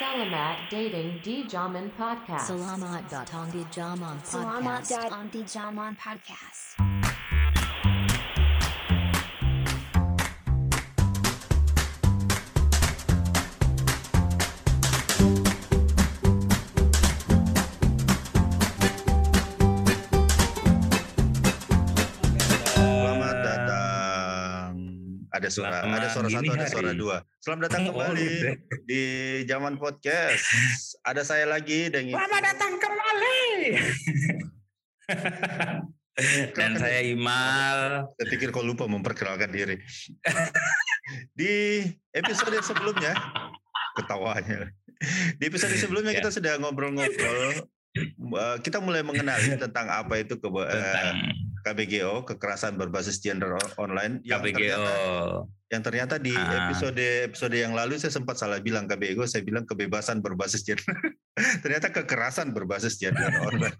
Selamat dating di Jaman Podcast. Selamat datang di Jaman Selamat Podcast. datang di Jaman Podcast. Ada suara, Selamat ada suara satu, dini ada suara hari. dua. Selamat datang Oh, kembali udah. di Zaman Podcast. Ada saya lagi dengan Selamat datang kembali. Dan saya Imal. Saya pikir kau lupa memperkenalkan diri. di episode sebelumnya, ketawanya. Di episode sebelumnya Ya. kita sudah ngobrol-ngobrol. Eh, kita mulai mengenali tentang apa itu ke, eh, Tentang KBGO, kekerasan berbasis gender online. Yang KBGO. ternyata yang ternyata di Ah. episode episode yang lalu saya sempat salah bilang KBGO, saya bilang kebebasan berbasis gender. ternyata kekerasan berbasis gender online.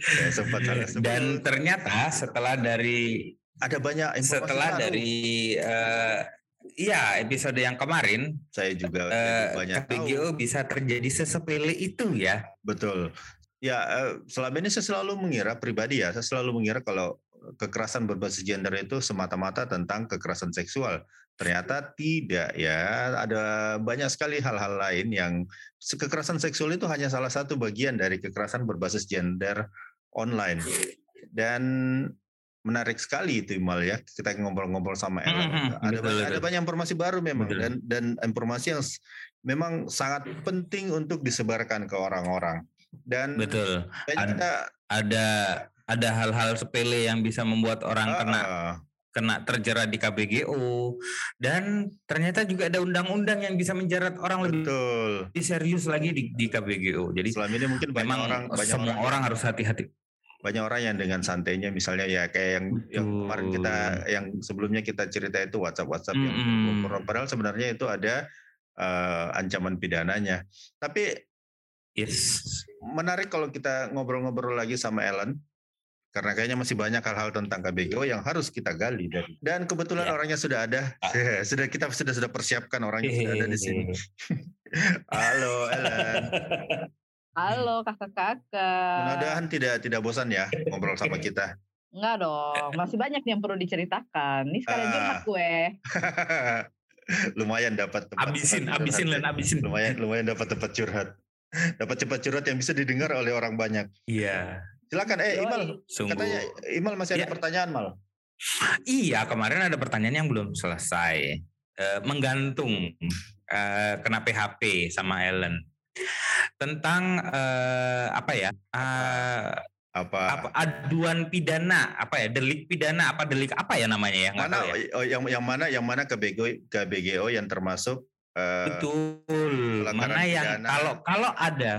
saya sempat salah sebut. Dan ternyata setelah dari ada banyak informasi setelah baru. dari eh, Iya, episode yang kemarin saya juga eh, banyak tahu. KBGO bisa terjadi sesepele itu ya. Betul. Ya, eh, selama ini saya selalu mengira pribadi ya, saya selalu mengira kalau kekerasan berbasis gender itu semata-mata tentang kekerasan seksual. Ternyata tidak ya, ada banyak sekali hal-hal lain yang kekerasan seksual itu hanya salah satu bagian dari kekerasan berbasis gender online. Dan menarik sekali itu Imal ya, kita ngobrol-ngobrol sama Ellen. Mhm, ada, betul, banyak, betul. ada banyak informasi baru memang Betul. dan dan informasi yang memang sangat penting untuk disebarkan ke orang-orang. Dan Betul. kayaknya Ad- kita Ada ada hal-hal sepele yang bisa membuat orang kena ah, kena terjerat di KBGO dan ternyata juga ada undang-undang yang bisa menjerat orang lebih betul. lebih serius lagi di, di KBGO. Jadi Selama ini mungkin banyak memang orang banyak semua orang, orang harus hati-hati. banyak orang yang dengan santainya misalnya ya kayak yang yang kemarin kita yang sebelumnya kita cerita itu WhatsApp WhatsApp yang Mm-mm. padahal sebenarnya itu ada eh, ancaman pidananya. Tapi Yes. menarik kalau kita ngobrol-ngobrol lagi sama Ellen karena kayaknya masih banyak hal-hal tentang KBGO yang harus kita gali dari dan kebetulan Ya. orangnya sudah ada sudah kita sudah sudah persiapkan orangnya sudah ada di sini halo Ellen Halo kakak-kakak. mudah-mudahan tidak tidak bosan ya ngobrol sama kita Enggak dong, masih banyak yang perlu diceritakan. Ini sekalian Ah. curhat gue. lumayan dapat tempat abisin, tempat abisin Len, ya. abisin. lumayan lumayan dapat tempat curhat dapat cepat curhat yang bisa didengar oleh orang banyak Iya. silakan eh. Imal Sungguh. katanya Imal masih ada Ya. pertanyaan Mal Iya, kemarin ada pertanyaan yang belum selesai. Eh, menggantung eh, kena PHP sama Ellen tentang eh, apa ya? Eh, apa, apa aduan pidana apa ya delik pidana apa delik apa ya namanya ya nggak mana tahu ya oh, yang yang mana yang mana ke BGO ke BGO yang termasuk betul mana yang pidana. kalau kalau ada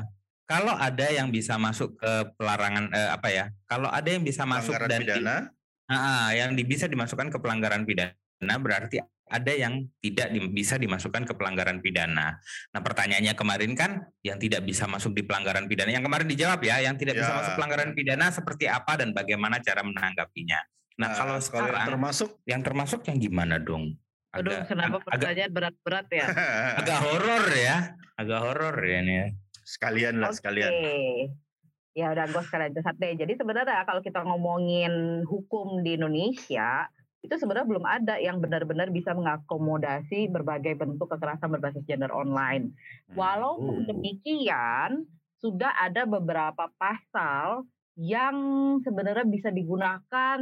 kalau ada yang bisa masuk ke pelarangan eh, apa ya kalau ada yang bisa masuk dan di- pidana Ah, yang di- bisa dimasukkan ke pelanggaran pidana berarti ada yang tidak di- bisa dimasukkan ke pelanggaran pidana. Nah pertanyaannya kemarin kan yang tidak bisa masuk di pelanggaran pidana yang kemarin dijawab ya yang tidak bisa Ya. masuk pelanggaran pidana seperti apa dan bagaimana cara menanggapinya. Nah Nah, kalau yang sekarang termasuk yang termasuk yang gimana dong? Aduh, Agak- kenapa pertanyaan berat-berat ya? agak horor ya, agak horor ya ini. ya. sekalian lah Oke. sekalian Ya udah gue sekalian curhat deh. Jadi sebenarnya kalau kita ngomongin hukum di Indonesia, itu sebenarnya belum ada yang benar-benar bisa mengakomodasi berbagai bentuk kekerasan berbasis gender online. Walaupun Oh. demikian, sudah ada beberapa pasal yang sebenarnya bisa digunakan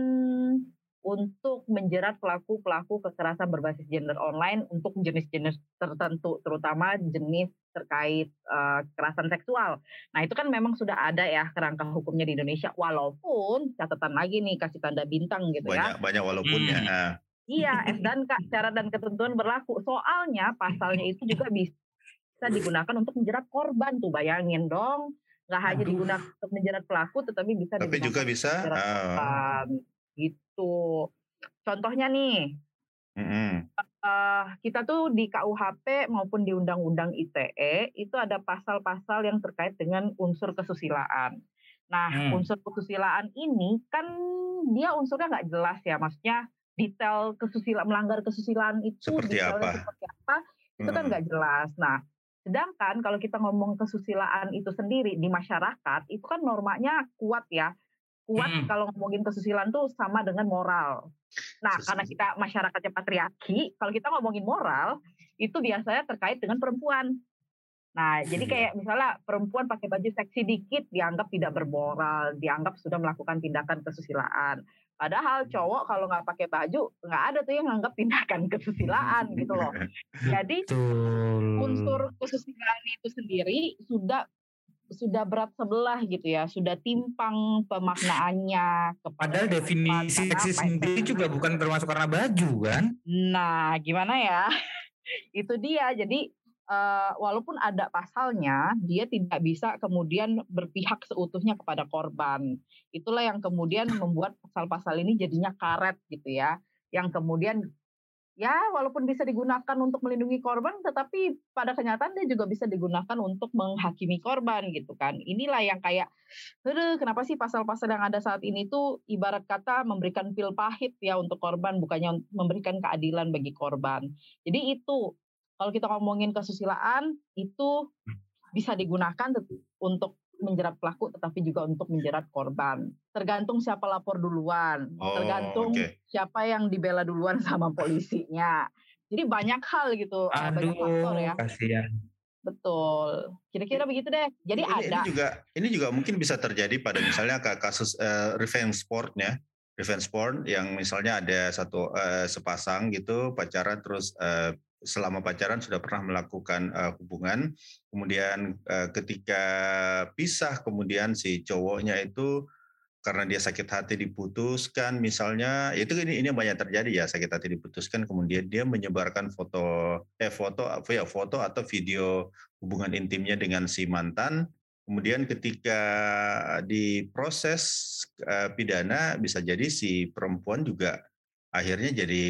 untuk menjerat pelaku-pelaku kekerasan berbasis gender online untuk jenis-jenis tertentu, terutama jenis terkait eh, kekerasan seksual. Nah itu kan memang sudah ada ya kerangka hukumnya di Indonesia, walaupun catatan lagi nih kasih tanda bintang gitu ya. banyak banyak walaupunnya Hmm. Nah, Iya, S dan K, syarat dan ketentuan berlaku. Soalnya pasalnya itu juga bisa digunakan untuk menjerat korban tuh, bayangin dong. Nggak hanya digunakan untuk menjerat pelaku, tetapi bisa tapi juga bisa ah, korban. Gitu. Contohnya nih, mm-mm. eh, kita tuh di KUHP maupun di Undang-Undang ITE itu ada pasal-pasal yang terkait dengan unsur kesusilaan. Nah, Hmm. unsur kesusilaan ini kan dia unsurnya nggak jelas ya, maksudnya detail kesusila melanggar kesusilaan itu Seperti apa? seperti apa Itu kan Mm-mm. nggak jelas. Nah, sedangkan kalau kita ngomong kesusilaan itu sendiri di masyarakat, itu kan normanya kuat ya. Kuat Mm. kalau ngomongin kesusilaan tuh sama dengan moral. Nah, Sus- karena kita masyarakatnya patriarki, kalau kita ngomongin moral, itu biasanya terkait dengan perempuan. Nah, jadi Iya. kayak misalnya perempuan pakai baju seksi dikit dianggap tidak bermoral, dianggap sudah melakukan tindakan kesusilaan. Padahal cowok kalau nggak pakai baju nggak ada tuh yang nganggap tindakan kesusilaan gitu loh. Jadi Betul. unsur kesusilaan itu sendiri sudah sudah berat sebelah gitu ya, sudah timpang pemaknaannya kepada Padahal definisi seksi sendiri juga bukan termasuk karena baju kan? Nah, gimana ya? itu dia. Jadi eh, walaupun ada pasalnya, dia tidak bisa kemudian berpihak seutuhnya kepada korban. Itulah yang kemudian membuat pasal-pasal ini jadinya karet gitu ya. Yang kemudian ya walaupun bisa digunakan untuk melindungi korban, tetapi pada kenyataan dia juga bisa digunakan untuk menghakimi korban gitu kan. Inilah yang kayak, aduh kenapa sih pasal-pasal yang ada saat ini tuh ibarat kata memberikan pil pahit ya untuk korban, bukannya memberikan keadilan bagi korban. Jadi itu kalau kita ngomongin kesusilaan itu bisa digunakan untuk menjerat pelaku tetapi juga untuk menjerat korban. Tergantung siapa lapor duluan, Oh, tergantung oke. siapa yang dibela duluan sama polisinya. Jadi banyak hal gitu, eh, banyak faktor Aduh, ya. kasihan. Betul. Kira-kira begitu deh. Jadi ini, ada ini juga ini juga mungkin bisa terjadi pada misalnya ka- kasus eh, revenge sport ya revenge sport yang misalnya ada satu eh, sepasang gitu pacaran terus eh, selama pacaran sudah pernah melakukan eh, hubungan. Kemudian eh, ketika pisah kemudian si cowoknya itu karena dia sakit hati diputuskan misalnya itu ini ini banyak terjadi ya sakit hati diputuskan kemudian dia menyebarkan foto eh foto apa ya foto atau video hubungan intimnya dengan si mantan. Kemudian ketika diproses eh, pidana bisa jadi si perempuan juga akhirnya jadi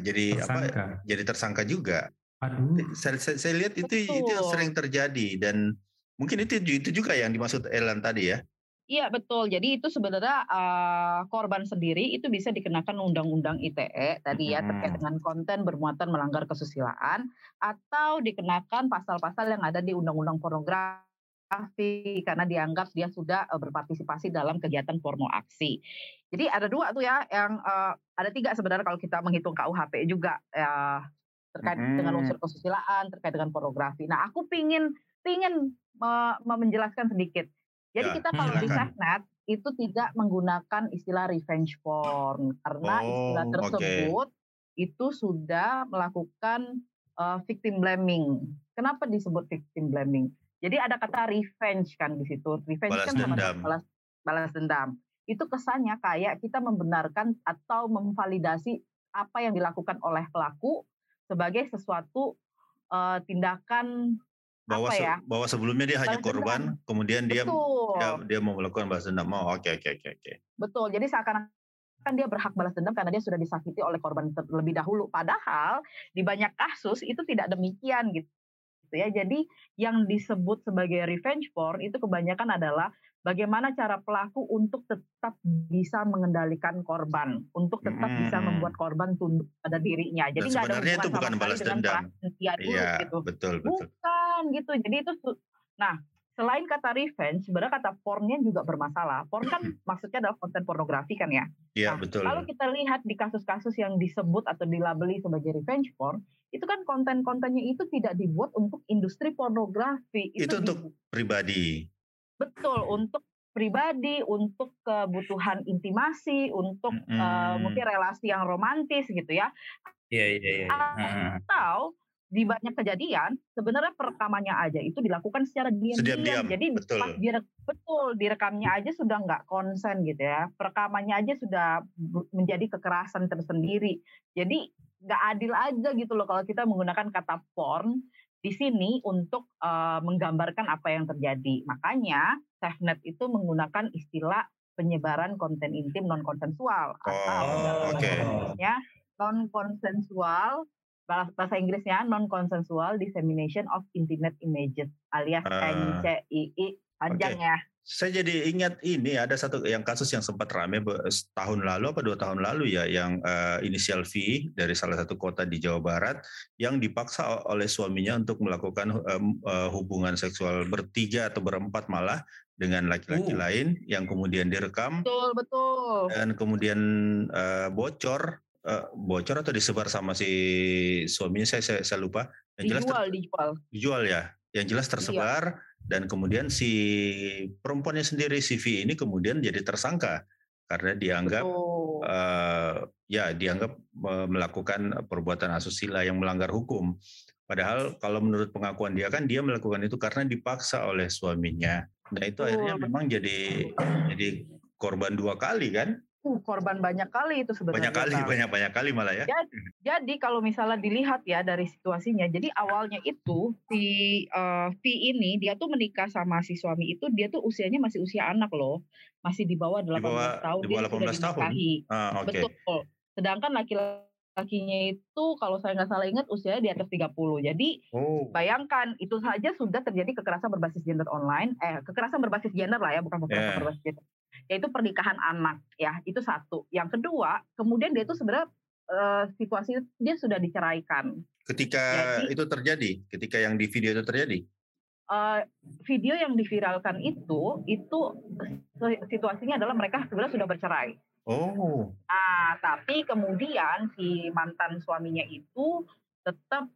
jadi apa Tersangka. jadi tersangka juga Aduh. saya, saya, saya lihat itu itu Betul. sering terjadi dan mungkin itu itu juga yang dimaksud Elan tadi ya Iya betul. Jadi itu sebenarnya eh, korban sendiri itu bisa dikenakan undang-undang ITE tadi ya terkait dengan konten bermuatan melanggar kesusilaan atau dikenakan pasal-pasal yang ada di undang-undang pornografi karena dianggap dia sudah eh, berpartisipasi dalam kegiatan porno aksi. Jadi ada dua tuh ya yang eh, ada tiga sebenarnya kalau kita menghitung KUHP juga ya terkait dengan Hmm. unsur kesusilaan, terkait dengan pornografi. Nah, aku pingin pingin me- me- menjelaskan sedikit. Jadi Ya, kita kalau di silakan. Safenet itu tidak menggunakan istilah revenge porn karena istilah Oh, oke. tersebut itu sudah melakukan uh, victim blaming. Kenapa disebut victim blaming? Jadi ada kata revenge kan di situ. Revenge Balas kan sama dendam. balas balas dendam. Itu kesannya kayak kita membenarkan atau memvalidasi apa yang dilakukan oleh pelaku sebagai sesuatu uh, tindakan bahwa apa se- ya? bahwa sebelumnya dia hanya Balas korban kemudian dia betul. dia dia mau melakukan balas dendam oh oke oke oke oke Betul. Jadi seakan-akan dia berhak balas dendam karena dia sudah disakiti oleh korban terlebih dahulu. Padahal di banyak kasus itu tidak demikian gitu. Ya. Jadi yang disebut sebagai revenge porn itu kebanyakan adalah bagaimana cara pelaku untuk tetap bisa mengendalikan korban, untuk tetap bisa Mm-mm. membuat korban tunduk pada dirinya. Jadi nggak ada Hmm. hubungan itu bukan balas dendam. dulu iya gitu. betul betul Bukan gitu. Jadi itu nah selain kata revenge, sebenarnya kata pornnya juga bermasalah. Porn kan maksudnya adalah konten pornografi kan ya. iya Nah, betul Kalau kita lihat di kasus-kasus yang disebut atau dilabeli sebagai revenge porn, itu kan konten-kontennya itu tidak dibuat untuk industri pornografi. itu di- untuk pribadi betul untuk pribadi, untuk kebutuhan intimasi, untuk eh, Mm-mm. mungkin relasi yang romantis gitu ya. Iya iya iya. Heeh. Atau di banyak kejadian sebenarnya perekamannya aja itu dilakukan secara Diam-diam. Jadi betul. pas dire- betul direkamnya aja sudah nggak konsen gitu ya. Perekamannya aja sudah menjadi kekerasan tersendiri. Jadi nggak adil aja gitu loh kalau kita menggunakan kata porn di sini untuk eh, menggambarkan apa yang terjadi. Makanya SafeNet itu menggunakan istilah penyebaran konten intim non konsensual atau Oh, bahasa Inggrisnya non konsensual bahasa Inggrisnya non consensual dissemination of intimate images alias Ah. NCII panjang ya Saya jadi ingat ini ada satu yang kasus yang sempat rame be- setahun lalu apa dua tahun lalu ya yang eh, inisial V dari salah satu kota di Jawa Barat yang dipaksa oleh suaminya untuk melakukan eh, hubungan seksual bertiga atau berempat malah dengan laki-laki Uh. lain yang kemudian direkam Betul, betul. dan kemudian eh, bocor eh, bocor atau disebar sama si suaminya? Saya saya, saya lupa. Yang jelas ter- Dijual, dijual. dijual ya. Yang jelas tersebar dan kemudian si perempuannya sendiri si V ini kemudian jadi tersangka. Karena dianggap Betul. eh, ya dianggap me- melakukan perbuatan asusila yang melanggar hukum. Padahal kalau menurut pengakuan dia kan dia melakukan itu karena dipaksa oleh suaminya. Nah itu Betul, akhirnya memang jadi jadi korban dua kali kan Uh, korban banyak kali itu sebenarnya. banyak kali Bang. banyak banyak kali malah ya Jadi kalau misalnya dilihat ya dari situasinya, jadi awalnya itu si eh, V ini dia tuh menikah sama si suami itu dia tuh usianya masih usia anak loh, masih di bawah 18 bawah- tahun di dia bawah sudah 18 tahun? dinikahi. Ah, oke Betul. Sedangkan laki-lakinya itu kalau saya nggak salah ingat usianya di atas 30. Jadi oh bayangkan itu saja sudah terjadi kekerasan berbasis gender online, eh kekerasan berbasis gender lah ya, bukan kekerasan Yeah. berbasis gender. Yaitu pernikahan anak ya, itu satu. Yang kedua, kemudian dia itu sebenarnya eh, situasi dia sudah diceraikan. ketika Jadi- itu terjadi ketika yang di video itu terjadi Eh, video yang diviralkan itu itu situasinya adalah mereka sebenarnya sudah bercerai. oh Ah, tapi kemudian si mantan suaminya itu tetap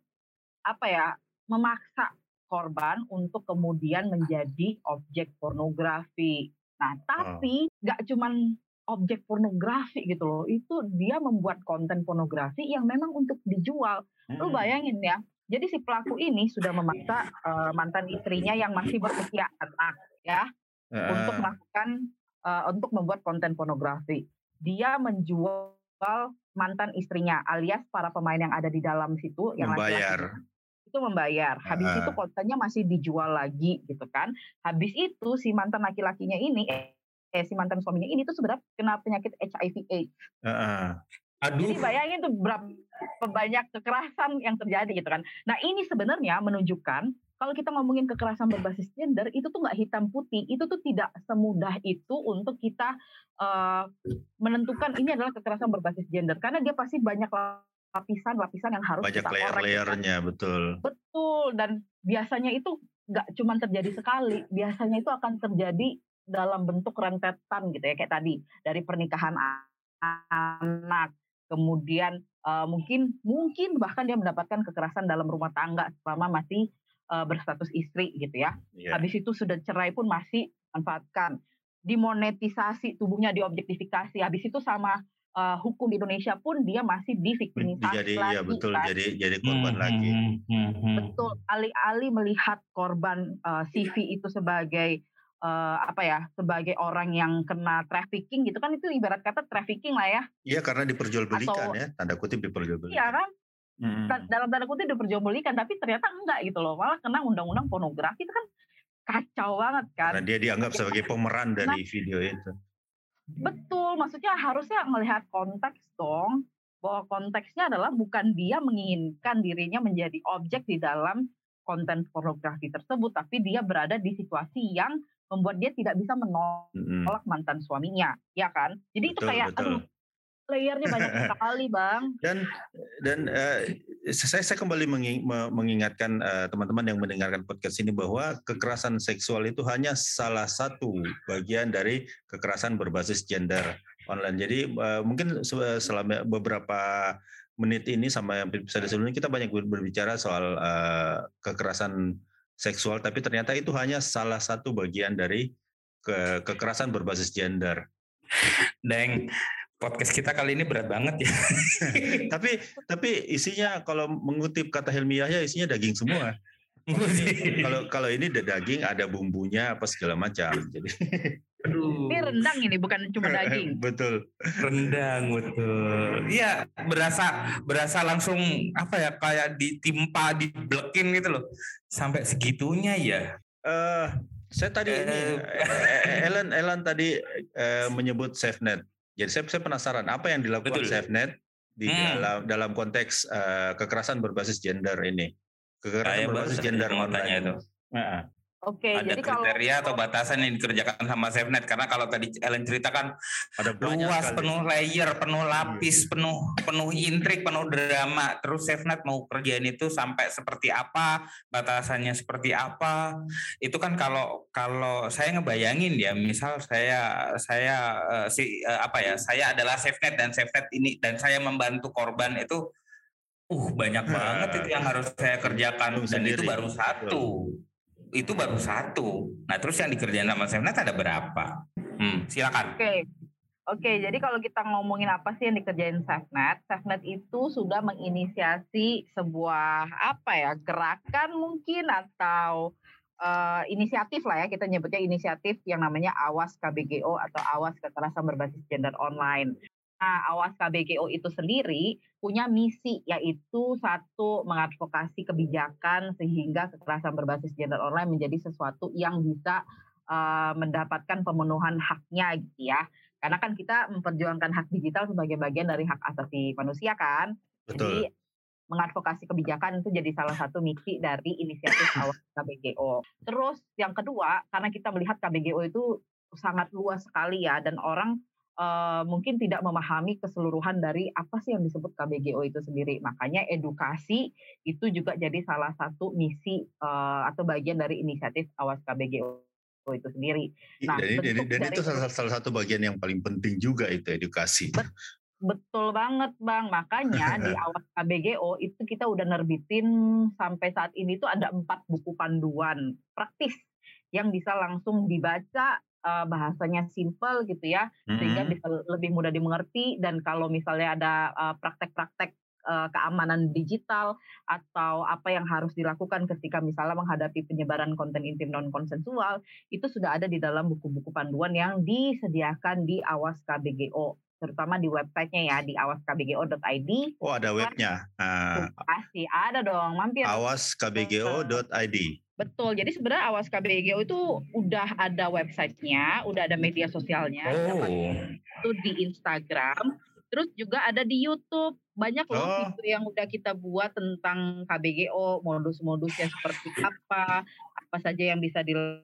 apa ya memaksa korban untuk kemudian menjadi objek pornografi. Nah, tapi nggak cuman objek pornografi gitu loh, itu dia membuat konten pornografi yang memang untuk dijual. Lu Hmm. bayangin ya, jadi si pelaku ini sudah memaksa eh, mantan istrinya yang masih berusia anak ya Ah, untuk melakukan eh, untuk membuat konten pornografi. Dia menjual mantan istrinya alias para pemain yang ada di dalam situ yang membayar itu membayar. Habis Ah. itu kontennya masih dijual lagi gitu kan. Habis itu si mantan laki-lakinya ini eh, eh, si mantan suaminya ini tuh sebenarnya kena penyakit HIV AIDS. Jadi Aduh, bayangin tuh berapa banyak kekerasan yang terjadi gitu kan. Nah ini sebenarnya menunjukkan kalau kita ngomongin kekerasan berbasis gender itu tuh nggak hitam putih, itu tuh tidak semudah itu untuk kita eh, menentukan ini adalah kekerasan berbasis gender karena dia pasti banyak lapisan-lapisan yang harus banyak korek. gitu kan. layer-layernya betul Betul dan biasanya itu nggak cuma terjadi sekali, biasanya itu akan terjadi dalam bentuk rentetan gitu ya kayak tadi dari pernikahan anak, kemudian eh, mungkin mungkin bahkan dia mendapatkan kekerasan dalam rumah tangga selama masih eh, berstatus istri gitu ya. Iya. Habis itu sudah cerai pun masih manfaatkan. Dimonetisasi tubuhnya diobjektifikasi. Habis itu sama eh, hukum di Indonesia pun dia masih diviktimisasi jadi lagi. ya betul kan. jadi jadi korban Hmm, lagi hmm, hmm, hmm. Betul, alih-alih melihat korban eh, CV itu sebagai eh, apa ya, sebagai orang yang kena trafficking gitu kan itu ibarat kata trafficking lah ya. iya karena diperjualbelikan Atau- ya tanda kutip diperjualbelikan Iya kan? Ta- Dalam tanda kutip diperjualbelikan tapi ternyata enggak gitu loh. Malah kena undang-undang pornografi itu kan kacau banget kan. karena dia dianggap sebagai pemeran dari video itu Betul, maksudnya harusnya melihat konteks dong. Bahwa konteksnya adalah bukan dia menginginkan dirinya menjadi objek di dalam konten pornografi tersebut, tapi dia berada di situasi yang membuat dia tidak bisa menolak Mm-mm. mantan suaminya, ya kan? Jadi itu Betul, kayak, betul. aduh, layernya banyak sekali, bang. dan dan eh, saya saya kembali mengi- me- mengingatkan eh, teman-teman yang mendengarkan podcast ini bahwa kekerasan seksual itu hanya salah satu bagian dari kekerasan berbasis gender online. Jadi eh, mungkin se- selama beberapa menit ini sama yang episode sebelumnya kita banyak ber- berbicara soal eh, kekerasan seksual, tapi ternyata itu hanya salah satu bagian dari ke- kekerasan berbasis gender. Deng, podcast kita kali ini berat banget ya. tapi tapi isinya kalau mengutip kata Helmi Yahya isinya daging semua. kalau kalau ini ada daging ada bumbunya apa segala macam. Jadi Aduh, Ini rendang ini, bukan cuma daging. betul. rendang betul. Iya, berasa berasa langsung apa ya kayak ditimpa, diblekin gitu loh. Sampai segitunya ya. Eh saya tadi ini Eh. eh, Ellen Ellen tadi eh, menyebut SafeNet. Jadi saya, saya penasaran apa yang dilakukan Betul. SafeNet di Hmm. dalam dalam konteks eh, kekerasan berbasis gender ini. Kekerasan baru berbasis gender online. itu. Oke, ada jadi kalau kriteria atau batasan yang dikerjakan sama SafeNet karena kalau tadi Ellen ceritakan Ada luas, sekali. penuh layer, penuh lapis, penuh penuh intrik, penuh drama. Terus SafeNet mau kerjain itu sampai seperti apa, batasannya seperti apa. Itu kan kalau kalau saya ngebayangin ya, misal saya saya eh, si eh, apa ya, saya adalah SafeNet dan SafeNet ini dan saya membantu korban itu uh banyak Nah, banget itu yang harus saya kerjakan dan itu baru satu. Itu baru satu. Nah, terus yang dikerjain sama SafeNet ada berapa? Hmm, silakan. Oke. Oke, jadi kalau kita ngomongin apa sih yang dikerjain SafeNet, SafeNet itu sudah menginisiasi sebuah apa ya gerakan mungkin atau eh, inisiatif lah ya kita nyebutnya inisiatif yang namanya Awas KBGO atau Awas Kekerasan Berbasis Gender Online. Nah, Awas KBGO itu sendiri punya misi yaitu satu mengadvokasi kebijakan sehingga kekerasan berbasis gender online menjadi sesuatu yang bisa eh, mendapatkan pemenuhan haknya gitu ya. Karena kan kita memperjuangkan hak digital sebagai bagian dari hak asasi manusia kan. Jadi Betul. mengadvokasi kebijakan itu jadi salah satu misi dari inisiatif Awas KBGO. Terus yang kedua, karena kita melihat KBGO itu sangat luas sekali ya dan orang eh, mungkin tidak memahami keseluruhan dari apa sih yang disebut KBGO itu sendiri. Makanya edukasi itu juga jadi salah satu misi eh, atau bagian dari inisiatif Awas KBGO itu sendiri. Nah, dan, ini- dan, itu salah, salah satu bagian yang paling penting juga itu edukasi. Betul banget Bang, makanya di awal KBGO itu kita udah nerbitin sampai saat ini tuh ada empat buku panduan praktis yang bisa langsung dibaca eh, bahasanya simple gitu ya, sehingga Mm-mm. bisa lebih mudah dimengerti dan kalau misalnya ada eh, praktek-praktek eh, keamanan digital atau apa yang harus dilakukan ketika misalnya menghadapi penyebaran konten intim non konsensual itu sudah ada di dalam buku-buku panduan yang disediakan di Awas KBGO terutama di websitenya ya di awaskbgo.id Oh ada webnya. Ah, pasti ada dong mampir awaskbgo.id. betul jadi sebenarnya Awas KBGO itu udah ada websitenya udah ada media sosialnya Oh. itu di Instagram terus juga ada di YouTube banyak loh Oh. yang udah kita buat tentang KBGO modus-modusnya seperti apa apa saja yang bisa dilakukan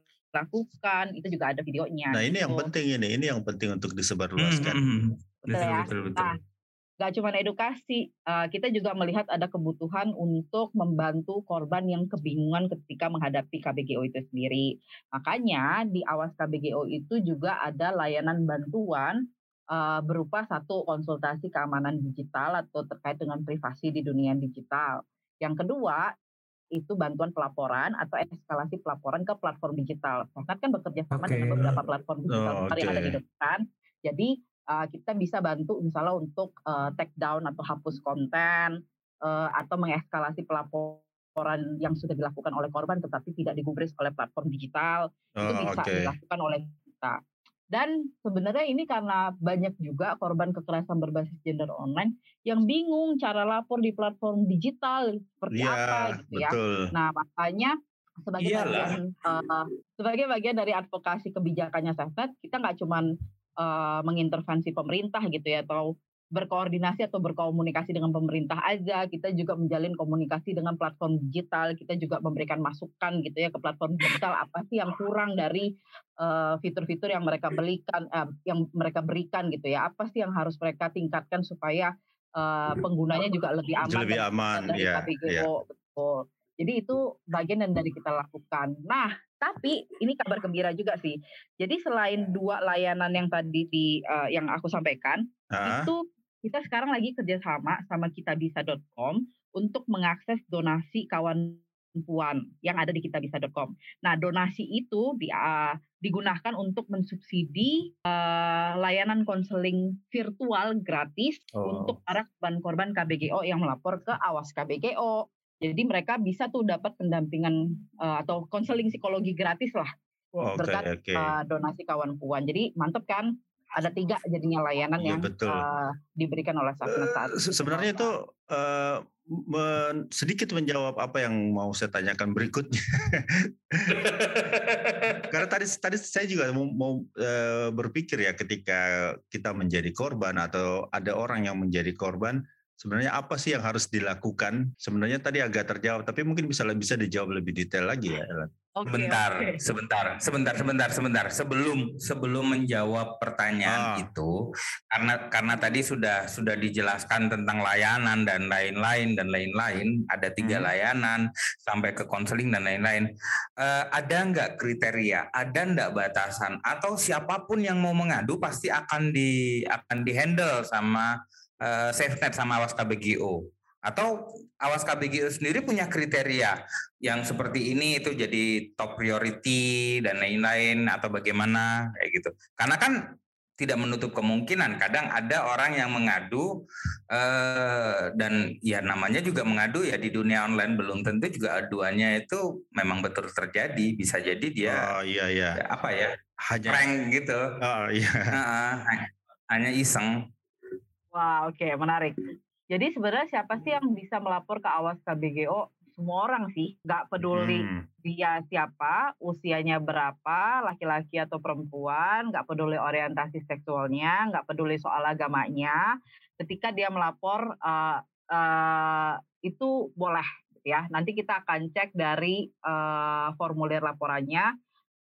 itu juga ada videonya Nah ini yang gitu. penting ini, ini yang penting untuk disebarluaskan. hmm, hmm. Betul Betul, ya. betul, betul. Nah, Gak cuma edukasi, eh, kita juga melihat ada kebutuhan untuk membantu korban yang kebingungan ketika menghadapi KBGO itu sendiri. Makanya di awas KBGO itu juga ada layanan bantuan eh, berupa satu konsultasi keamanan digital atau terkait dengan privasi di dunia digital. Yang kedua itu bantuan pelaporan atau eskalasi pelaporan ke platform digital. Sangat kan bekerja sama Oke. dengan beberapa platform digital Oh, besar yang ada di depan. Jadi uh, kita bisa bantu misalnya untuk uh, take down atau hapus konten uh, atau mengeskalasi pelaporan yang sudah dilakukan oleh korban tetapi tidak digubris oleh platform digital itu Oh, bisa Oke. dilakukan oleh kita. Dan sebenarnya ini karena banyak juga korban kekerasan berbasis gender online yang bingung cara lapor di platform digital seperti Iya apa gitu ya. betul. Nah, makanya sebagai Iyalah. bagian eh, sebagai bagian dari advokasi kebijakannya Safenet, kita nggak cuman eh, mengintervensi pemerintah gitu ya atau berkoordinasi atau berkomunikasi dengan pemerintah aja, kita juga menjalin komunikasi dengan platform digital, kita juga memberikan masukan gitu ya ke platform digital apa sih yang kurang dari eh, fitur-fitur yang mereka belikan eh, yang mereka berikan gitu ya, apa sih yang harus mereka tingkatkan supaya eh, penggunanya juga lebih aman Lebih aman, dari ya, KBGO betul. Jadi itu bagian yang dari kita lakukan. Nah, tapi ini kabar gembira juga sih. Jadi selain dua layanan yang tadi di eh, yang aku sampaikan, Ah, itu kita sekarang lagi kerjasama sama kitabisa.com untuk mengakses donasi kawan puan yang ada di kitabisa.com. Nah, donasi itu di, ah, digunakan untuk mensubsidi eh, layanan konseling virtual gratis Oh. untuk para korban-korban KBGO yang melapor ke Awas KBGO. Jadi mereka bisa tuh dapat pendampingan eh, atau konseling psikologi gratis lah Oke berkat oke. eh, donasi kawan puan. Jadi mantep kan? Ada tiga jadinya layanan Iya, yang betul. eh, diberikan oleh Safna saat Eh, se- Sebenarnya itu eh, men- sedikit menjawab apa yang mau saya tanyakan berikutnya. Karena tadi tadi saya juga mau, mau, eh, berpikir ya ketika kita menjadi korban atau ada orang yang menjadi korban, sebenarnya apa sih yang harus dilakukan? Sebenarnya tadi agak terjawab, tapi mungkin bisa bisa dijawab lebih detail lagi ya, Ellen. Oke, Sebentar, oke. sebentar, sebentar, sebentar, sebentar. Sebelum sebelum menjawab Ah. pertanyaan itu, karena karena tadi sudah sudah dijelaskan tentang layanan dan lain-lain dan lain-lain. Ada tiga Hmm. layanan sampai ke konseling dan lain-lain. Eh, ada nggak kriteria? Ada nggak batasan? Atau siapa pun yang mau mengadu pasti akan di akan dihandle sama eh, SafeNet sama Awas KBGO? Atau Awas KBGO sendiri punya kriteria yang seperti ini itu jadi top priority dan lain-lain atau bagaimana kayak gitu. Karena kan tidak menutup kemungkinan kadang ada orang yang mengadu eh, dan ya namanya juga mengadu ya di dunia online belum tentu juga aduannya itu memang betul terjadi bisa jadi dia Oh iya iya. ya, apa ya Hanya prank gitu Oh iya. Hanya iseng Wah, oke, menarik. Jadi sebenarnya siapa sih yang bisa melapor ke Awas KBGO? Semua orang sih, nggak peduli Hmm. dia siapa, usianya berapa, laki-laki atau perempuan, nggak peduli orientasi seksualnya, nggak peduli soal agamanya. Ketika dia melapor, eh, eh, itu boleh, gitu ya. Nanti kita akan cek dari eh, formulir laporannya,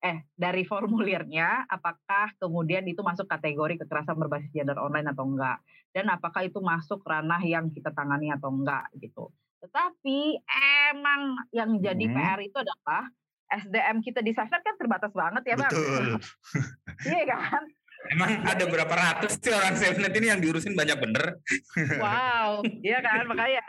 eh dari formulirnya, apakah kemudian itu masuk kategori kekerasan berbasis gender online atau enggak, dan apakah itu masuk ranah yang kita tangani atau enggak, gitu. Tetapi emang yang jadi Hmm. PR itu adalah SDM kita di kan terbatas banget ya bang. Betul. Iya kan? Emang ada berapa ratus sih orang SafeNet ini yang diurusin banyak bener Wow, iya kan makanya.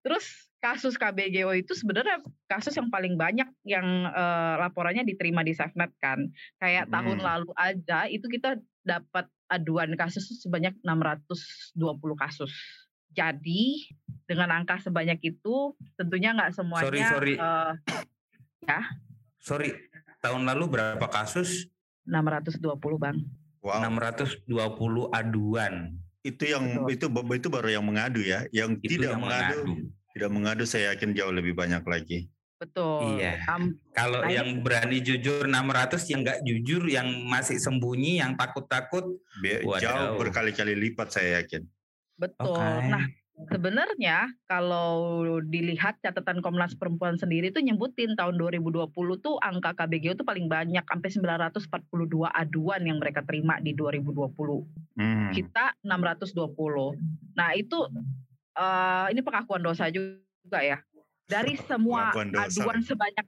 Terus kasus KBGO itu sebenarnya kasus yang paling banyak yang eh, laporannya diterima di Safenet kan. Kayak tahun Hmm. lalu aja itu kita dapat aduan kasus sebanyak 620 kasus. Jadi dengan angka sebanyak itu tentunya nggak semuanya. Sorry, sorry. eh, sorry tahun lalu berapa kasus 620 bang. Wow. 620 aduan Itu yang Betul. itu itu baru yang mengadu ya. Yang itu tidak yang mengadu, mengadu. tidak mengadu saya yakin jauh lebih banyak lagi. Betul. Iya. Am- Kalau Nah, yang berani jujur 600 yang nggak jujur yang masih sembunyi yang takut-takut. Jauh berkali-kali lipat saya yakin. betul. Oke. Nah sebenarnya kalau dilihat catatan Komnas Perempuan sendiri tuh nyebutin tahun 2020 tuh angka KBGO tuh paling banyak sampai 942 aduan yang mereka terima di 2020. Hmm. Kita 620. Nah, itu eh, ini pengakuan dosa juga ya. Dari semua aduan sebanyak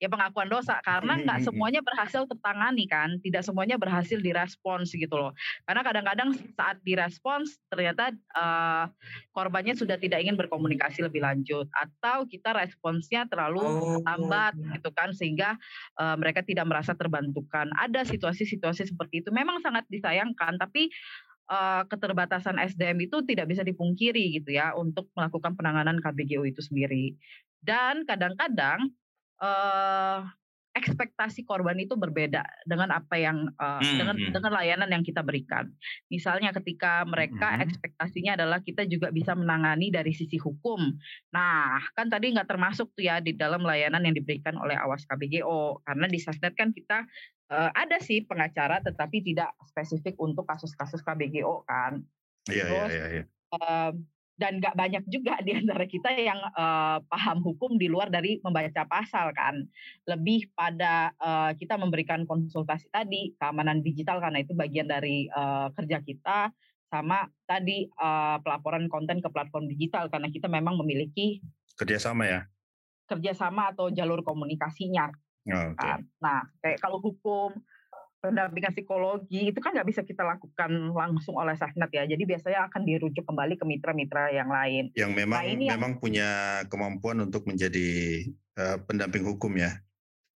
ya pengakuan dosa karena nggak semuanya berhasil tertangani kan, tidak semuanya berhasil direspons gitu loh. Karena kadang-kadang saat direspons ternyata eh, korbannya sudah tidak ingin berkomunikasi lebih lanjut atau kita responsnya terlalu Oh. lambat gitu kan sehingga eh, mereka tidak merasa terbantukan. Ada situasi-situasi seperti itu memang sangat disayangkan tapi eh, keterbatasan SDM itu tidak bisa dipungkiri gitu ya untuk melakukan penanganan KBGO itu sendiri. Dan kadang-kadang eh ekspektasi korban itu berbeda dengan apa yang eh, Hmm, dengan hmm. dengan layanan yang kita berikan. Misalnya ketika mereka Mhm. ekspektasinya adalah kita juga bisa menangani dari sisi hukum. Nah, kan tadi nggak termasuk tuh ya di dalam layanan yang diberikan oleh Awas KBGO karena di Sasnet kan kita eh, ada sih pengacara tetapi tidak spesifik untuk kasus-kasus KBGO kan. Iya iya Terus, iya. Dan nggak banyak juga di antara kita yang eh, paham hukum di luar dari membaca pasal kan. Lebih pada eh, kita memberikan konsultasi tadi keamanan digital karena itu bagian dari eh, kerja kita sama tadi eh, pelaporan konten ke platform digital karena kita memang memiliki Kerjasama ya. kerjasama atau jalur komunikasinya Oh, Oke. kan. Nah, kayak kalau hukum pendampingan psikologi itu kan nggak bisa kita lakukan langsung oleh Safnet ya. Jadi biasanya akan dirujuk kembali ke mitra-mitra yang lain. Yang memang ini yang- memang punya kemampuan untuk menjadi eh, pendamping hukum ya.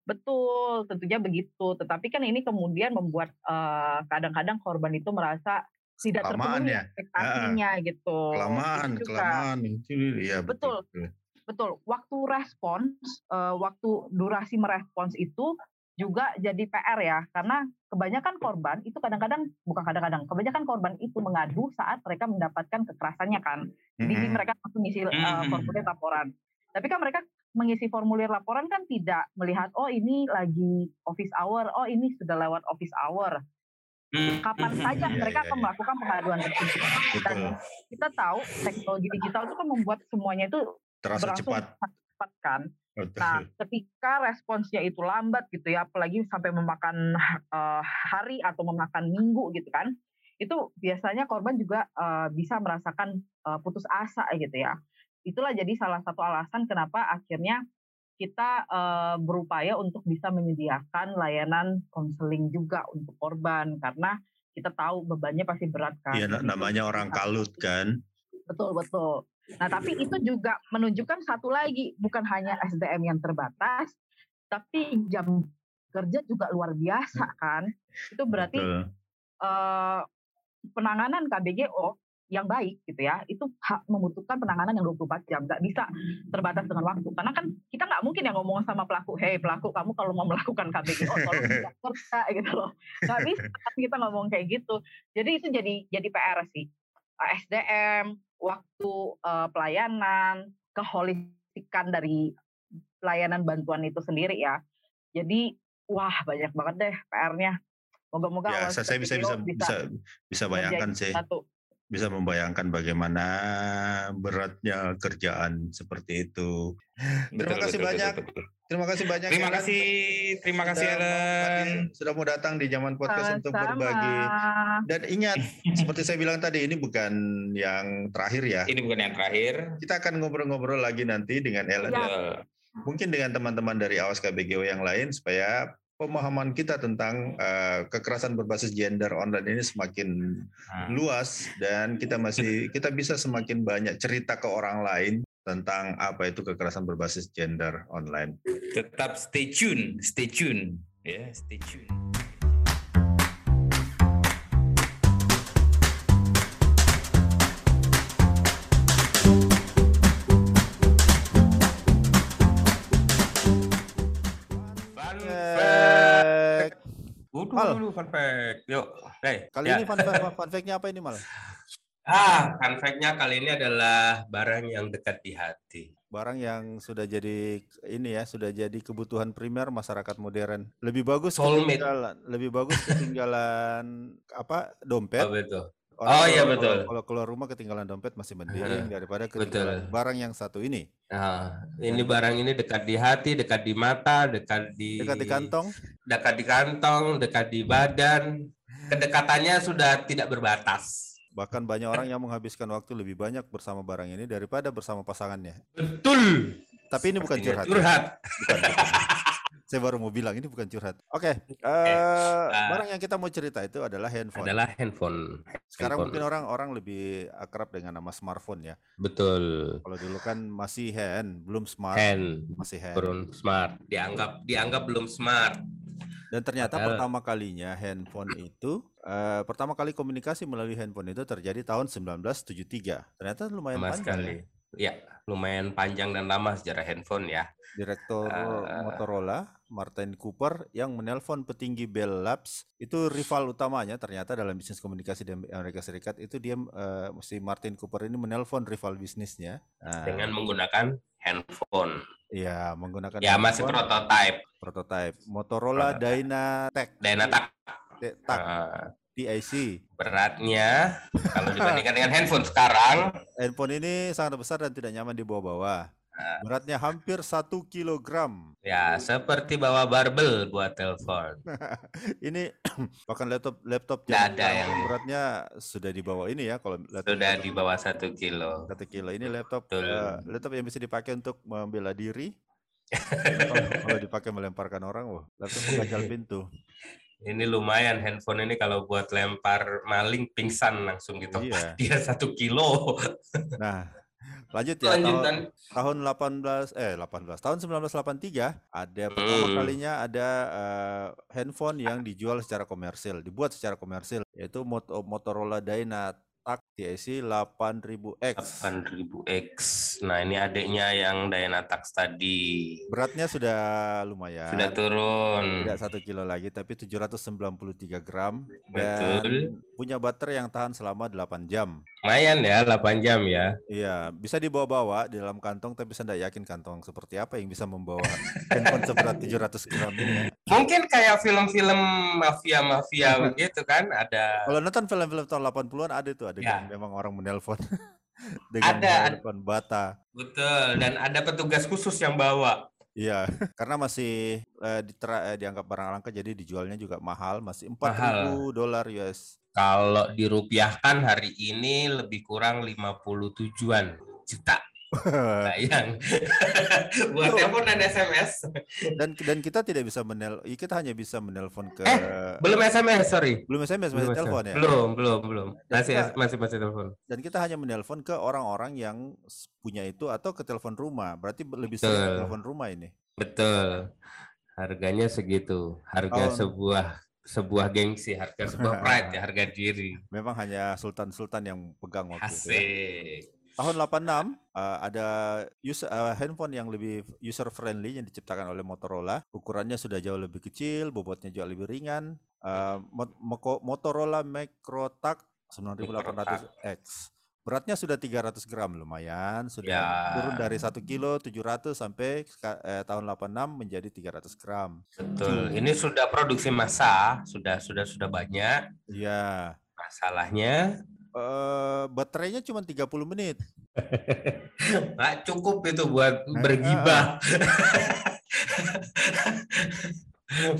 Betul, tentunya begitu. Tetapi kan ini kemudian membuat eh, kadang-kadang korban itu merasa tidak terpenuhi ya? ekspektasinya gitu. Kelamaan, Itu kelamaan itu ya Betul. betul. Betul. Waktu respons, eh, waktu durasi merespons itu juga jadi PR ya, karena kebanyakan korban itu kadang-kadang bukan kadang-kadang, kebanyakan korban itu mengadu saat mereka mendapatkan kekerasannya kan. Jadi Mhm. mereka langsung ngisi eh, Mhm. formulir laporan. Tapi kan mereka mengisi formulir laporan kan tidak melihat oh ini lagi office hour, oh ini sudah lewat office hour. Hmm, kapan saja. Iya, mereka iya, akan iya. melakukan pengaduan tersebut. Dan kita tahu teknologi digital itu kan membuat semuanya itu Terasa cepat. cepat kan. Betul. Nah, ketika responsnya itu lambat gitu ya, apalagi sampai memakan eh, hari atau memakan minggu gitu kan, itu biasanya korban juga eh, bisa merasakan eh, putus asa gitu ya. Itulah jadi salah satu alasan kenapa akhirnya kita eh, berupaya untuk bisa menyediakan layanan konseling juga untuk korban karena kita tahu bebannya pasti berat kan. Iya, namanya orang satu- kalut kan. Betul betul. Nah tapi itu juga menunjukkan satu lagi bukan hanya SDM yang terbatas, tapi jam kerja juga luar biasa kan. Itu berarti Betul. eh, penanganan KBGO yang baik gitu ya, itu hak membutuhkan penanganan yang 24 jam, nggak bisa terbatas dengan waktu. Karena kan kita nggak mungkin yang ngomong sama pelaku, hei pelaku kamu kalau mau melakukan KBGO tolong tidak kerja gitu loh. Nggak bisa kan kita ngomong kayak gitu. Jadi itu jadi jadi PR sih. Eh, SDM, waktu eh, pelayanan, keholistikan dari pelayanan bantuan itu sendiri ya. Jadi wah banyak banget deh PR-nya. Moga-moga Ya, saya, saya bisa bisa bisa bisa bayangkan sih. satu Bisa membayangkan bagaimana beratnya kerjaan seperti itu. Terima Betul, kasih betul, banyak. betul, betul. Terima kasih banyak. Terima Ellen. kasih, terima kasih Sudah mau Ellen. sudah mau datang di zaman podcast untuk Sama-sama. berbagi. Dan ingat, seperti saya bilang tadi, ini bukan yang terakhir ya. Ini bukan yang terakhir. Kita akan ngobrol-ngobrol lagi nanti dengan Ellen. Ya. Mungkin dengan teman-teman dari Awas KBGO yang lain supaya pemahaman kita tentang eh, kekerasan berbasis gender online ini semakin Nah, luas dan kita masih kita bisa semakin banyak cerita ke orang lain tentang apa itu kekerasan berbasis gender online. Tetap stay tune, stay tune. Ya, stay tune. Fun fact. Waduh, fun fact. Yuk, Rey. Kali Ya. ini fun fact, fun fact-nya apa ini mal? Ah, fun fact-nya kali ini adalah barang yang dekat di hati. Barang yang sudah jadi ini ya, sudah jadi kebutuhan primer masyarakat modern. Lebih bagus Soulmate. ketinggalan, lebih bagus ketinggalan apa dompet. Oh, betul. Orang Oh, iya, kalau- betul. Kalau, kalau keluar rumah ketinggalan dompet masih mending Heeh, daripada betul. ketinggalan barang yang satu ini. Nah, ini barang ini dekat di hati, dekat di mata, dekat di Dekat di kantong. dekat di kantong, dekat di badan. Kedekatannya sudah tidak berbatas. Bahkan banyak orang yang menghabiskan waktu lebih banyak bersama barang ini daripada bersama pasangannya. Betul. Tapi ini bukan curhat. ya. Curhat. Bukan, bukan. Saya baru mau bilang ini bukan curhat. Oke, eh, ah. barang yang kita mau cerita itu adalah handphone. Adalah handphone. Sekarang handphone. mungkin orang-orang lebih akrab dengan nama smartphone ya. Betul. Kalau dulu kan masih hand, belum smart, Hand, masih hand. belum smart. Dianggap dianggap belum smart. Dan ternyata Padahal- pertama kalinya handphone itu eh, pertama kali komunikasi melalui handphone itu terjadi tahun 1973. Ternyata lumayan Sama panjang sekali. ya. Ya, lumayan panjang dan lama sejarah handphone ya. Direktur Ah. Motorola, Martin Cooper yang menelpon petinggi Bell Labs itu rival utamanya ternyata dalam bisnis komunikasi di Amerika Serikat itu dia eh, si Martin Cooper ini menelpon rival bisnisnya. Nah, Dengan menggunakan handphone. ya menggunakan Ya, masih handphone prototype. prototype Motorola Prototype. Dynatec Dynatak. T- TIC. beratnya kalau dibandingkan dengan handphone sekarang Handphone ini sangat besar dan tidak nyaman dibawa-bawa. Ah. Beratnya hampir satu kilogram. ya seperti bawa barbel buat telepon. Ini bahkan laptop laptop zaman ada yang- beratnya sudah di bawah ini ya kalau laptop Sudah di bawah satu kilo. satu kilo. Ini laptop Betul. eh, laptop yang bisa dipakai untuk membela diri. kalau, dipakai melemparkan orang, wah, laptop mengganjal pintu. Ini lumayan handphone ini kalau buat lempar maling pingsan langsung gitu. Iya. Dia satu kilo. Nah, lanjut ya tahun, Lanjutan. tahun 18 eh 18 tahun 1983 ada pertama Hmm. kalinya ada eh, handphone yang dijual secara komersil, dibuat secara komersil yaitu Mot- Motorola Dynat Tak TIC 8000X. 8000X. Nah, ini adiknya yang Dynatax tadi. Beratnya sudah lumayan. Sudah turun. Tidak satu kilo lagi, tapi 793 gram. Dan Betul. punya baterai yang tahan selama 8 jam. Lumayan ya, 8 jam ya. Iya, bisa dibawa-bawa di dalam kantong, tapi saya tidak yakin kantong seperti apa yang bisa membawa handphone seberat 700 gram ini. ya. Mungkin kayak film-film mafia-mafia begitu kan, ada Kalau nonton film-film tahun 80-an ada tuh, ada Ya. memang orang menelpon dengan Ada, menelpon bata. betul dan ada petugas khusus yang bawa. Iya, karena masih eh, ditera- eh, dianggap barang langka, jadi dijualnya juga mahal, masih 4000 Mahal. dolar US. Kalau dirupiahkan hari ini lebih kurang 57-an juta. Bayang. Buat telepon dan SMS. dan dan kita tidak bisa menel, iya, kita hanya bisa menelpon ke Belum SMS, sorry. belum SMS masih Belum telepon ya. Belum, belum, belum. Masih kita- masih masih telepon. Dan kita hanya menelpon ke orang-orang yang punya itu atau ke telepon rumah. Berarti be- lebih sering telepon rumah ini. Betul. Harganya segitu. Harga Tahun- sebuah sebuah gengsi, harga sebuah pride ya, harga diri. Memang hanya sultan-sultan yang pegang waktu itu. ya. Asik. Tahun 86 uh, ada user, uh, handphone yang lebih user friendly yang diciptakan oleh Motorola. Ukurannya sudah jauh lebih kecil, bobotnya jauh lebih ringan. Uh, Motorola Microtac 9800X. Beratnya sudah 300 gram lumayan, sudah Ya. turun dari 1 kilo 700 sampai eh, tahun 86 menjadi 300 gram. Betul. Ini sudah produksi massa, sudah sudah sudah banyak. Iya. Masalahnya Eh, baterainya cuma 30 menit. nggak cukup itu buat bergibah.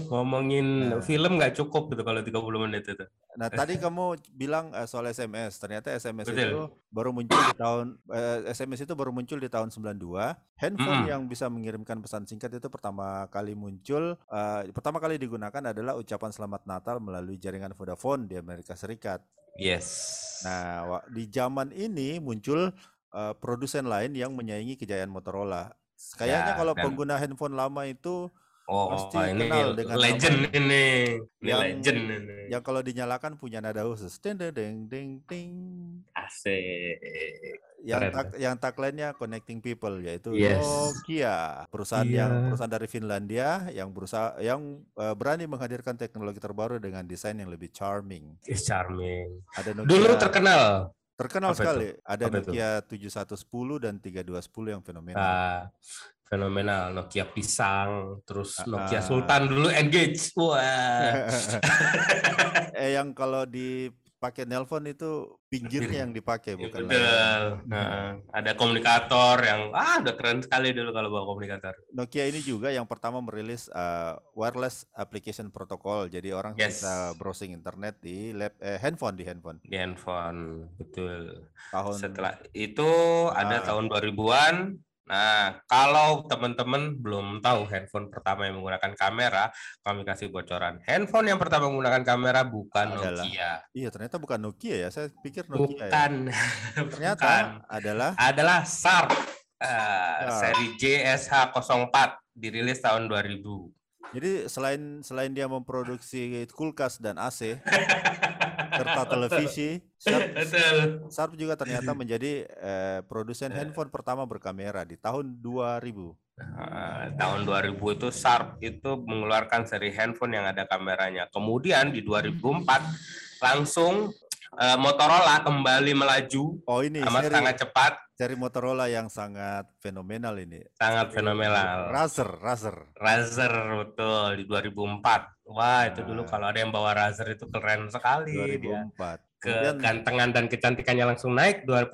Ngomongin Nah. film nggak cukup gitu kalau 30 menit itu. Nah, tadi kamu bilang eh, soal SMS. Ternyata SMS Betul. itu baru muncul di tahun eh, SMS itu baru muncul di tahun 92. Handphone Mm-mm. yang bisa mengirimkan pesan singkat itu pertama kali muncul eh, pertama kali digunakan adalah ucapan selamat Natal melalui jaringan Vodafone di Amerika Serikat. Yes. Nah, di zaman ini muncul eh, produsen lain yang menyaingi kejayaan Motorola. Kayaknya Ya, kalau dan- pengguna handphone lama itu oh, pasti ini kenal dengan legend nama ini. Ini yang legend ini. yang kalau dinyalakan punya nada khusus. Deng deng deng deng. Asik. yang Keren. tak yang tagline-nya connecting people yaitu Yes. Nokia perusahaan yang Iya. perusahaan dari Finlandia yang berusaha yang eh, berani menghadirkan teknologi terbaru dengan desain yang lebih charming Is charming. ada Nokia Dulu terkenal. Terkenal apa itu? sekali ada Apa itu? Nokia 7110 dan 3210 yang fenomenal Nah, fenomenal Nokia pisang, terus Ah, Nokia ah. Sultan dulu engage. Wah. eh yang kalau dipakai nelpon itu pinggirnya yang dipakai Ya, bukan betul. Nah, ada komunikator yang ah udah keren sekali dulu kalau bawa komunikator. Nokia ini juga yang pertama merilis uh, wireless application protocol. Jadi orang Yes. bisa browsing internet di lap, eh, handphone di handphone. Di handphone, betul. Tahun Setelah itu ada Ah. tahun 2000-an. Nah, kalau teman-teman belum tahu handphone pertama yang menggunakan kamera, kami kasih bocoran. Handphone yang pertama menggunakan kamera bukan Adalah Nokia. Iya, ternyata bukan Nokia ya. Saya pikir Nokia ya. Bukan. Ternyata Bukan. adalah adalah Sharp uh, Sharp. seri JSH04 dirilis tahun 2000. jadi selain selain dia memproduksi kulkas dan AC serta televisi, Sharp. Sharp juga ternyata menjadi eh, produsen handphone pertama berkamera di tahun 2000. Uh, tahun 2000 itu Sharp itu mengeluarkan seri handphone yang ada kameranya. Kemudian di 2004 langsung uh, Motorola kembali melaju Oh ini amat seri, sangat cepat, seri Motorola yang sangat fenomenal ini. sangat fenomenal. Razer, Razer. Razer betul di 2004. Wah, itu dulu Nah. kalau ada yang bawa Razer itu keren sekali dia. 2004. Kemudian Kegantengan dan kecantikannya langsung naik 200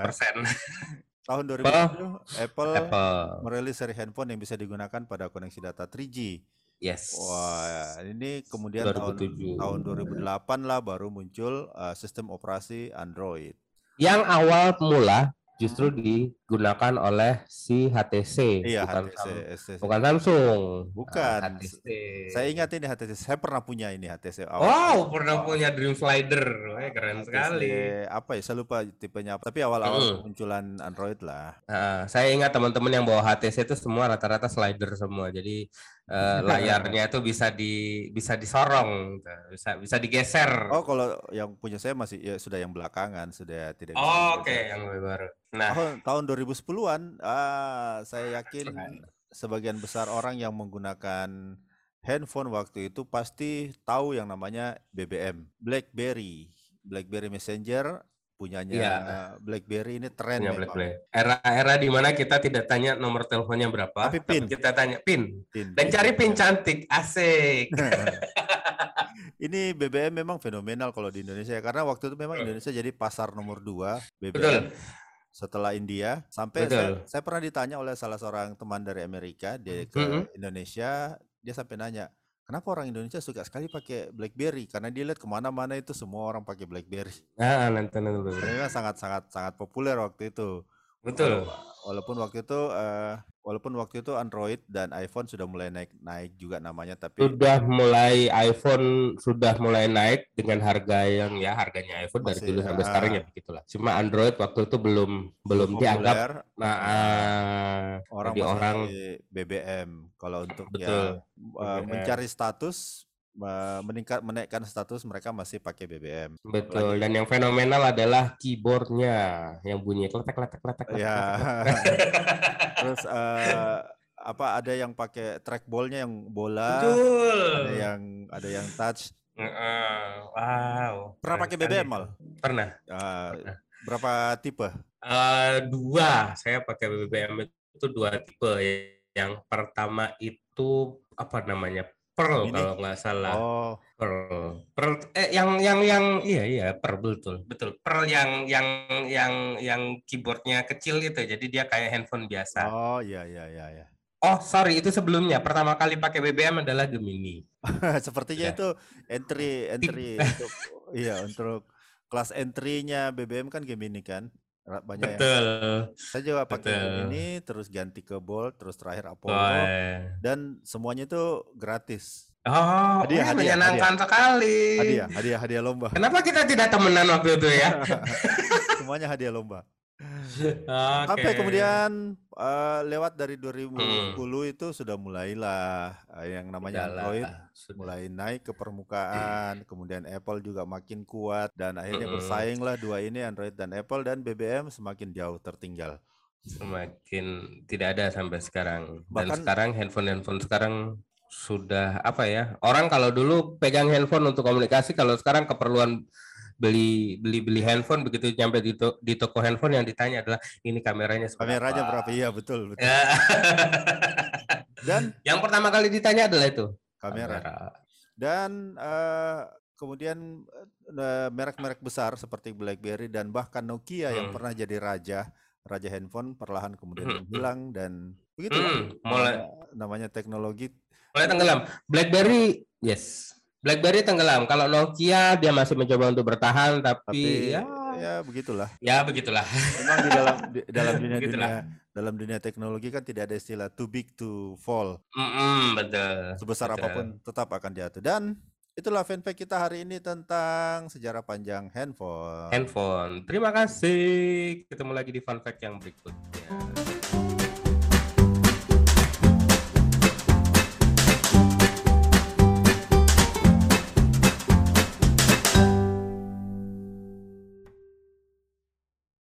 persen. tahun 2007 Apple, Apple. merilis seri handphone yang bisa digunakan pada koneksi data 3G. Yes. Wah, ini kemudian tahun 2007. tahun 2008 lah baru muncul uh, sistem operasi Android. Yang awal mula justru digunakan oleh si HTC, Iya, bukan HTC, Sam- HTC. bukan Samsung. Bukan. Ah, HTC. Saya ingat ini HTC. Saya pernah punya ini HTC. awal. Wow, pernah punya Dream Slider. Wah, keren HTC sekali. Apa ya? Saya lupa tipenya apa. Tapi awal-awal kemunculan Android lah. Nah, saya ingat teman-teman yang bawa HTC itu semua rata-rata slider semua. Jadi eh, layarnya itu bisa di bisa disorong, gitu. bisa bisa digeser. Oh, kalau yang punya saya masih ya sudah yang belakangan, sudah tidak Oh, Oke, digeser. yang lebih baru. Nah, Tahun, tahun 2010-an, ah, saya yakin sebagian besar orang yang menggunakan handphone waktu itu pasti tahu yang namanya BBM, BlackBerry, BlackBerry Messenger punyanya Iya. BlackBerry ini tren memang. BlackBerry. Era-era di mana kita tidak tanya nomor teleponnya berapa, Tapi pin. kita tanya pin. Pin, Dan pin. cari pin cantik, asik. Ini BBM memang fenomenal kalau di Indonesia ya, karena waktu itu memang Indonesia jadi pasar nomor dua BBM Betul. setelah India. Sampai Betul. saya, saya pernah ditanya oleh salah seorang teman dari Amerika dia ke Mhm. Indonesia, dia sampai nanya, kenapa orang Indonesia suka sekali pakai BlackBerry? Karena dia lihat ke mana-mana itu semua orang pakai BlackBerry. Nah, nanti nanti. Karena memang sangat sangat sangat populer waktu itu. Betul. Wala- Walaupun waktu itu eh, walaupun waktu itu Android dan iPhone sudah mulai naik naik juga namanya, tapi Sudah mulai iPhone sudah mulai naik dengan harga yang ya harganya iPhone dari Masih, dulu sampai ah. sekarang ya begitulah. Cuma Android waktu itu belum belum dianggap populer. nah, ah, orang jadi masih orang BBM kalau untuk Betul, ya uh, mencari status uh, meningkat menaikkan status mereka masih pakai BBM betul dan yang fenomenal adalah keyboardnya yang bunyi kletek kletek kletek. ya terus uh, apa ada yang pakai trackballnya yang bola Betul. ada yang ada yang touch Heeh, wow. pernah pakai. BBM mal Pernah. Uh, Pernah. berapa tipe Eh, dua, saya pakai BBM itu dua tipe. Yang pertama itu apa namanya? Pearl Ini? kalau nggak salah. oh Pearl. Pearl eh yang yang yang iya iya Pearl betul. Betul. Pearl yang yang yang yang keyboardnya kecil itu. Jadi dia kayak handphone biasa. oh iya iya iya ya Oh, sorry, itu sebelumnya. Pertama kali pakai BBM adalah Gemini. sepertinya Ya. itu entry entry untuk iya untuk kelas entry-nya BBM kan Gemini kan Banyak yang Betul. Saya juga pakai Betul. Gemini, terus ganti ke Bolt, terus terakhir Apollo, Wah. dan semuanya itu gratis. Oh, Hadiah, hadiah, menyenangkan sekali. Hadiah, hadiah, hadiah lomba. Kenapa kita tidak temenan waktu itu ya? semuanya hadiah lomba. Oke. Sampai kemudian eh, lewat dari 2010 Hmm. itu sudah mulailah eh, yang namanya Udahlah, Android sudah. mulai naik ke permukaan, kemudian Apple juga makin kuat dan akhirnya Mm-mm. bersainglah dua ini Android dan Apple dan BBM semakin jauh tertinggal. semakin tidak ada sampai sekarang. Dan Bahkan- sekarang handphone-handphone sekarang sudah apa ya? Orang kalau dulu pegang handphone untuk komunikasi, kalau sekarang keperluan beli beli beli handphone begitu nyampe di, to- di toko handphone yang ditanya adalah ini kameranya seberapa? Kameranya berapa? Iya betul betul. Ya. Dan yang pertama kali ditanya adalah itu kamera. Dan eh, kemudian eh, merek-merek besar seperti BlackBerry dan bahkan Nokia yang Hmm. pernah jadi raja raja handphone perlahan kemudian Hmm. menghilang dan begitulah Hmm, mulai namanya, namanya teknologi mulai tenggelam. BlackBerry, yes. BlackBerry tenggelam. Kalau Nokia dia masih mencoba untuk bertahan, tapi, tapi ya, ya begitulah. ya begitulah. Memang di dalam di, dalam dunia Begitulah. dunia dalam dunia teknologi kan tidak ada istilah too big to fall. Mm-mm, betul. Sebesar betul. apa pun tetap akan jatuh. Dan itulah fanpage kita hari ini tentang sejarah panjang handphone. handphone. Terima kasih. Ketemu lagi di fun fact yang berikutnya.